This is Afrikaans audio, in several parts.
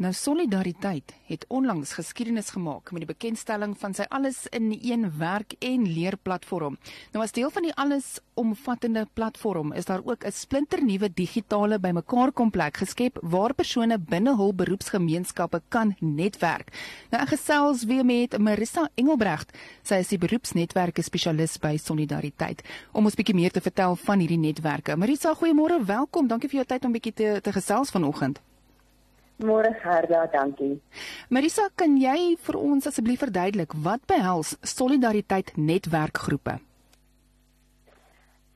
Nou Solidariteit het onlangs geskiedenis gemaak met die bekendstelling van sy alles in een werk en leer platform. Nou as deel van die alles omvattende platform is daar ook 'n splinternuwe digitale bymekaarkomplek geskep waar persone binne hul beroepsgemeenskappe kan netwerk. Nou ek gesels weer met Marissa Engelbrecht. Sy is die beroepsnetwerke spesialis by Solidariteit om ons bietjie meer te vertel van hierdie netwerke. Marissa, goeiemôre, welkom. Dankie vir jou tyd om bietjie te te gesels vanoggend. Môre Gerda, dankie. Marisa, kan jy vir ons asseblief verduidelik wat behels solidariteit netwerkgroepe?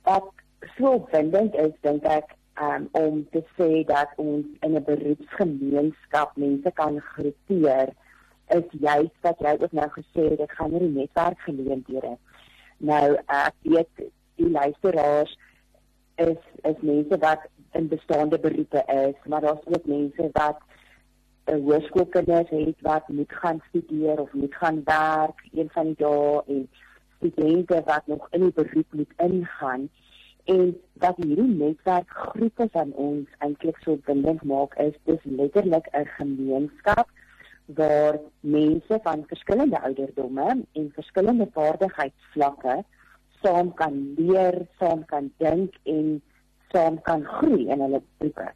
Wat so wendend is dink ek um, om te sê dat ons in 'n beroepsgemeenskap mense kan groepeer is juist wat jy ook nou gesê het, dit gaan oor die netwerkgeleenthede. Nou ek weet die luisteraars is is mense wat in bestaande beroepe is, maar daar's ook mense wat 'n hoërskoolkinders het wat moet gaan studeer of moet gaan werk een van die dae en studente wat nog in die beroep moet ingaan. En wat hierdie netwerk groepe van ons eintlik so bindend maak is dis letterlik 'n gemeenskap waar mense van verskillende ouderdomme en verskillende vaardigheidsvlakke saam kan leer, saam kan dink en saam kan groei in hulle beroepe.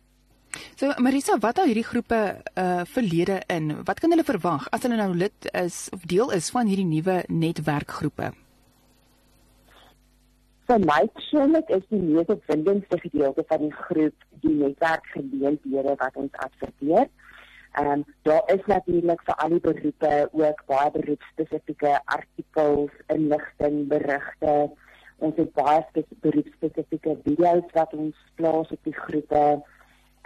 So Marisa, wat hou hierdie groepe uh verlede in? Wat kan hulle verwag as hulle nou lid is of deel is van hierdie nuwe netwerkgroepe? Vir my persoonlik is die mees opwindendste gedeelte van die groep die netwerkgeleenthede wat ons adverteer. Ehm um, daar is natuurlik vir al die beroepe ook baie beroepspesifieke artikels, inligting, berigte. Ons het baie beroepspesifieke video's wat ons plaas op die groepe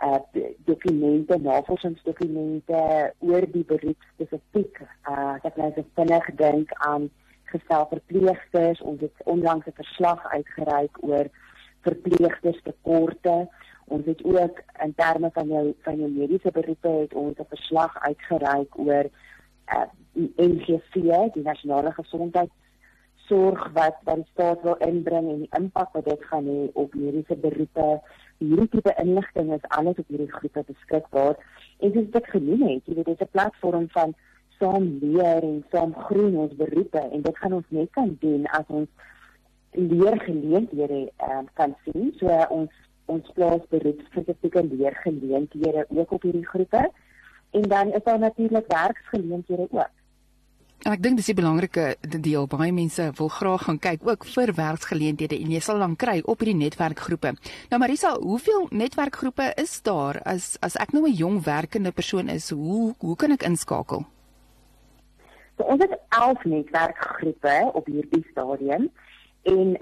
uh dokumente, navorsingsdokumente oor die beroep spesifiek. Uh ek het nou vinnig gedink aan gestelverpleegsters. Ons het onlangs 'n verslag uitgereik oor verpleegsters tekorte. Ons het ook in terme van jou van jou mediese beroepe het ons 'n verslag uitgereik oor uh NGV, die nasionale gesondheidsorg wat wat die staat wil inbring en die impak wat dit gaan hê op mediese beroepe. Hierdie tipe inligting is alles op hierdie groepe beskikbaar. En soos ek genoem het, jy weet dit is 'n platform van saam leer en saam groei ons beroepe en dit gaan ons net kan doen as ons leergeleenthede um, kan sien. So uh, ons ons plaas beroepsspesifieke leergeleenthede ook op hierdie groepe en dan is daar natuurlik werksgeleenthede ook Ek dink dis 'n belangrike deel. Baie mense wil graag gaan kyk ook vir werksgeleenthede en jy sal dan kry op hierdie netwerkgroepe. Nou Marisa, hoeveel netwerkgroepe is daar as as ek nou 'n jong werkende persoon is, hoe hoe kan ek inskakel? So, ons het 11 netwerkgroepe op hierdie stadium en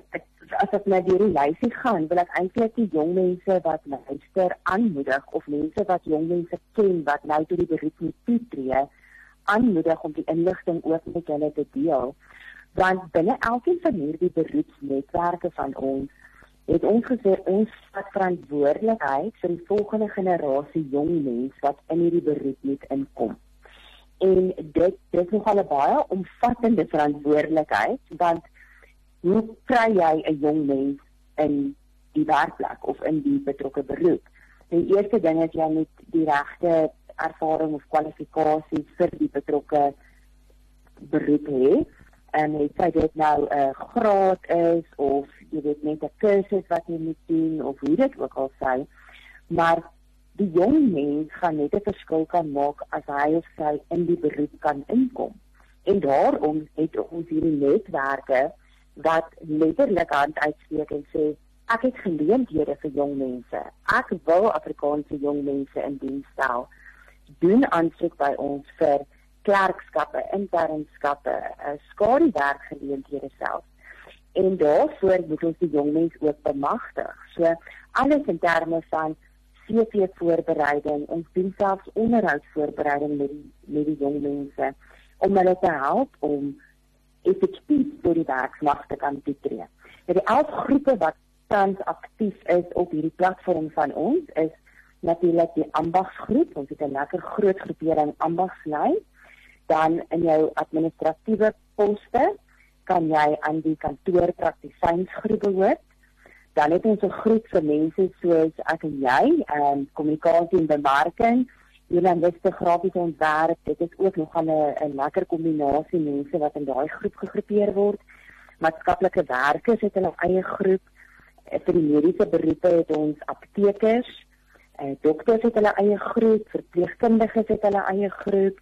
as ek net hierdie lysie gaan, wil ek eintlik die jong mense wat luister aanmoedig of mense wat jong mense ken wat nou tot die beroep moet toetree aanmoedig om die inligting ook met hulle te deel. Want binne elkeen van hierdie beroepsnetwerke van ons het ons gesê ons vat verantwoordelikheid vir die volgende generasie jong mense wat in hierdie beroep moet inkom. En dit dit is nogal 'n baie omvattende verantwoordelikheid want hoe kry jy 'n jong mens in die werkplek of in die betrokke beroep? Die eerste ding is jy moet die regte ervaring of kwalifikasies vir die betrokke beroep hê. En jy sê dit nou 'n uh, graad is of jy weet net 'n kursus wat jy moet doen of hoe dit ook al sê, maar die jong mens gaan net 'n verskil kan maak as hy of sy in die beroep kan inkom. En daarom het ons hierdie netwerke wat letterlik hand uitsteek en sê ek het geleenthede vir jong mense. Ek wil Afrikaanse jong mense in diens stel doen aansoek by ons vir klerkskappe, internskappe, uh, skare werkgeleenthede self. En daarvoor moet ons die jong mense ook bemagtig. So alles in terme van CV voorbereiding, ons doen selfs onderhoudsvoorbereiding met die met die jong mense om hulle te help om effektief deur die werksmag te kan tree. Nou die elf groepe wat tans aktief is op hierdie platform van ons is natuurlik die ambagsgroep, ons het 'n lekker groot groepering ambagslei. Dan in jou administratiewe poste kan jy aan die kantoorpraktisynsgroep behoort. Dan het ons 'n groep vir mense soos ek en jy, ehm um, kommunikasie en bemarking journaliste grafiese ontwerp dit is ook nog 'n lekker kombinasie mense wat in daai groep gegroepeer word. Maatskaplike werkers het hulle eie groep eh, vir die mediese beroepe het ons aptekers eh, dokters het hulle eie groep verpleegkundiges het hulle eie groep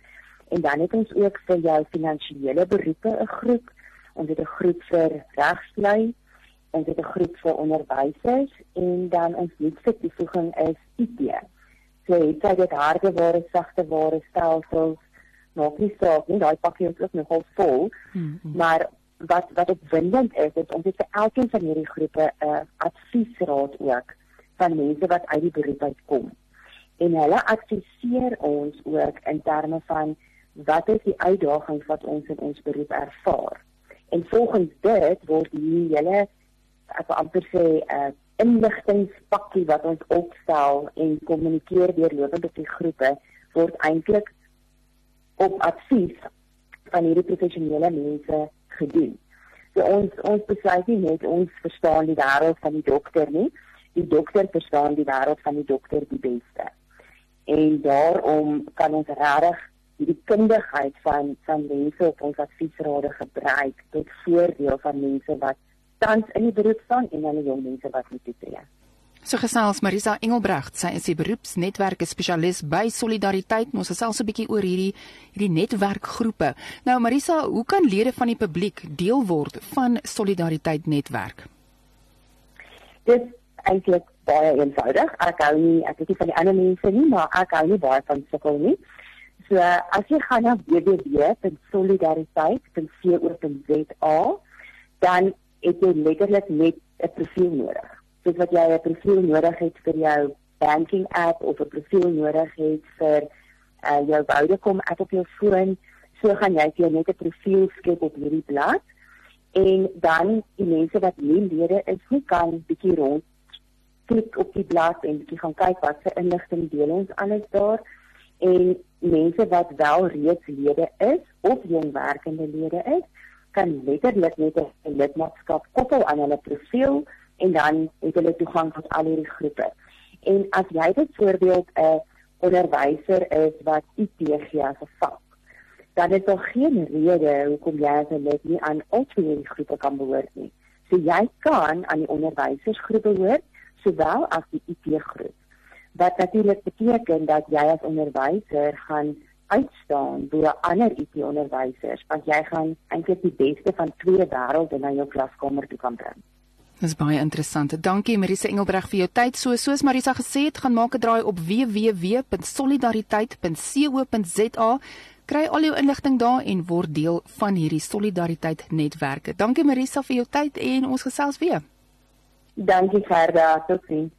en dan het ons ook vir jou finansiële beroepe 'n groep. Ons het 'n groep vir regslui ons het 'n groep vir onderwysers en dan ons nuutste toevoeging is IT So het sy dit harde ware, sagte ware stelsels nog nie saak nie. Daai pakkie is ook nogal vol. Mm -hmm. Maar wat wat opwindend is, is om dit vir elkeen van hierdie groepe 'n uh, adviesraad ook van mense wat uit die beroep uitkom. En hulle adviseer ons ook in terme van wat is die uitdagings wat ons in ons beroep ervaar. En volgens dit word hier julle ek wil amper sê 'n uh, inligtingspakkie wat ons opstel en kommunikeer deur lopende te groepe word eintlik op advies van hierdie professionele mense gedoen. So ons ons besluit nie net ons verstaan die wêreld van die dokter nie, die dokter verstaan die wêreld van die dokter die beste. En daarom kan ons regtig die kundigheid van van mense op ons adviesrade gebruik tot voordeel van mense wat tans in die beroep staan en die jong mense wat moet tree. So gesels Marisa Engelbrecht, sy is die beroepsnetwerke spesialis by Solidariteit. Ons gesels 'n bietjie oor hierdie hierdie netwerkgroepe. Nou Marisa, hoe kan lede van die publiek deel word van Solidariteit netwerk? Dit eintlik baie eenvoudig. Ek hou nie ek weet nie van die ander mense nie, maar ek hou nie baie van sukkel nie. So as jy gaan na www.solidariteit.co.za, dan het jy letterlik net 'n profiel nodig. Soos wat jy 'n profiel nodig het vir jou banking app of 'n profiel nodig het vir uh, jou Vodacom app op jou foon, so gaan jy vir net 'n profiel skep op hierdie blad en dan die mense wat nie lede is nie kan bietjie rond klik op die blad en bietjie gaan kyk wat se inligting deel ons alles daar en mense wat wel reeds lede is of jong werkende lede is kan letterlik net 'n lidmaatskap koppel aan hulle profiel en dan het hulle toegang tot al hierdie groepe. En as jy dit voorbeeld 'n onderwyser is wat IT as 'n vak, dan is daar geen rede hoekom jy as 'n lid nie aan al hierdie groepe kan behoort nie. So jy kan aan die onderwysersgroep behoort sowel as die IT groep. Wat natuurlik beteken dat jy as onderwyser gaan uitstaan bo ander IT-onderwysers want jy gaan eintlik die beste van twee wêrelde na jou klaskamer toe kan bring. Dis baie interessant. Dankie Marisa Engelbreg vir jou tyd. So soos Marisa gesê het, gaan maak 'n draai op www.solidariteit.co.za. Kry al jou inligting daar en word deel van hierdie solidariteit netwerke. Dankie Marisa vir jou tyd en ons gesels weer. Dankie Gerda. Totsiens.